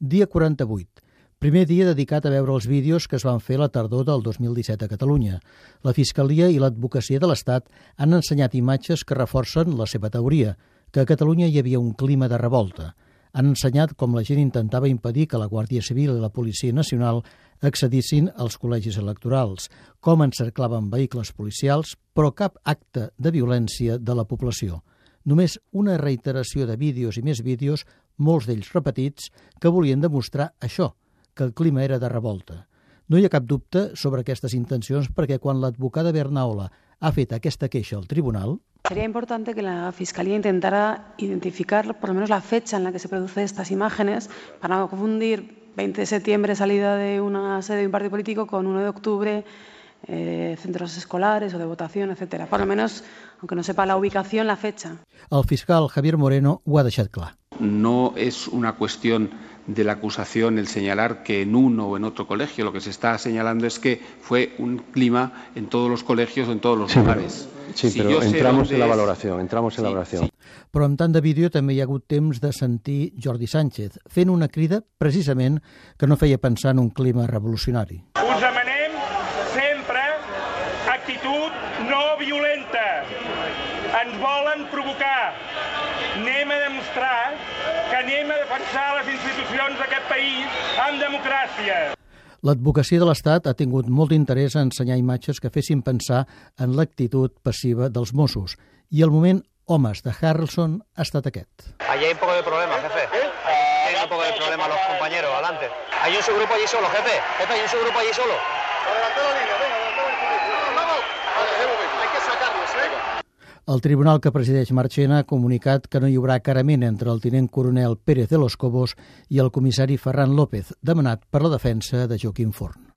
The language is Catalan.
Dia 48. Primer dia dedicat a veure els vídeos que es van fer la tardor del 2017 a Catalunya. La Fiscalia i l'Advocacia de l'Estat han ensenyat imatges que reforcen la seva teoria, que a Catalunya hi havia un clima de revolta. Han ensenyat com la gent intentava impedir que la Guàrdia Civil i la Policia Nacional accedissin als col·legis electorals, com encerclaven vehicles policials, però cap acte de violència de la població només una reiteració de vídeos i més vídeos, molts d'ells repetits, que volien demostrar això, que el clima era de revolta. No hi ha cap dubte sobre aquestes intencions perquè quan l'advocada Bernaola ha fet aquesta queixa al tribunal... Sería importante que la Fiscalía intentara identificar por lo menos la fecha en la que se producen estas imágenes para no confundir 20 de septiembre salida de una sede de un partido político con 1 de octubre eh, centros escolares o de votación, etcétera. Por lo menos, aunque no sepa la ubicación, la fecha. El fiscal Javier Moreno ho ha deixat clar. No es una cuestión de la acusación el señalar que en uno o en otro colegio lo que se está señalando es que fue un clima en todos los colegios o en todos los sí, lugares. Pero, sí, si pero entramos en la valoración, entramos en sí, la valoración. Sí. Però amb tant de vídeo també hi ha hagut temps de sentir Jordi Sánchez fent una crida precisament que no feia pensar en un clima revolucionari. Actitud no violenta. Ens volen provocar. Anem a demostrar que anem a defensar les institucions d'aquest país amb democràcia. L'advocacia de l'Estat ha tingut molt d'interès a ensenyar imatges que fessin pensar en l'actitud passiva dels Mossos. I el moment homes de Harrelson ha estat aquest. Allí hay un poco de problema, jefe. Hay un poco de problema los compañeros, adelante. Hay un subgrupo allí solo, jefe. Jefe, hay un subgrupo allí solo. La la que. El tribunal que presideix Marchena ha comunicat que no hi haurà carament entre el tinent coronel Pérez de los Cobos i el comissari Ferran López, demanat per la defensa de Joaquim Forn.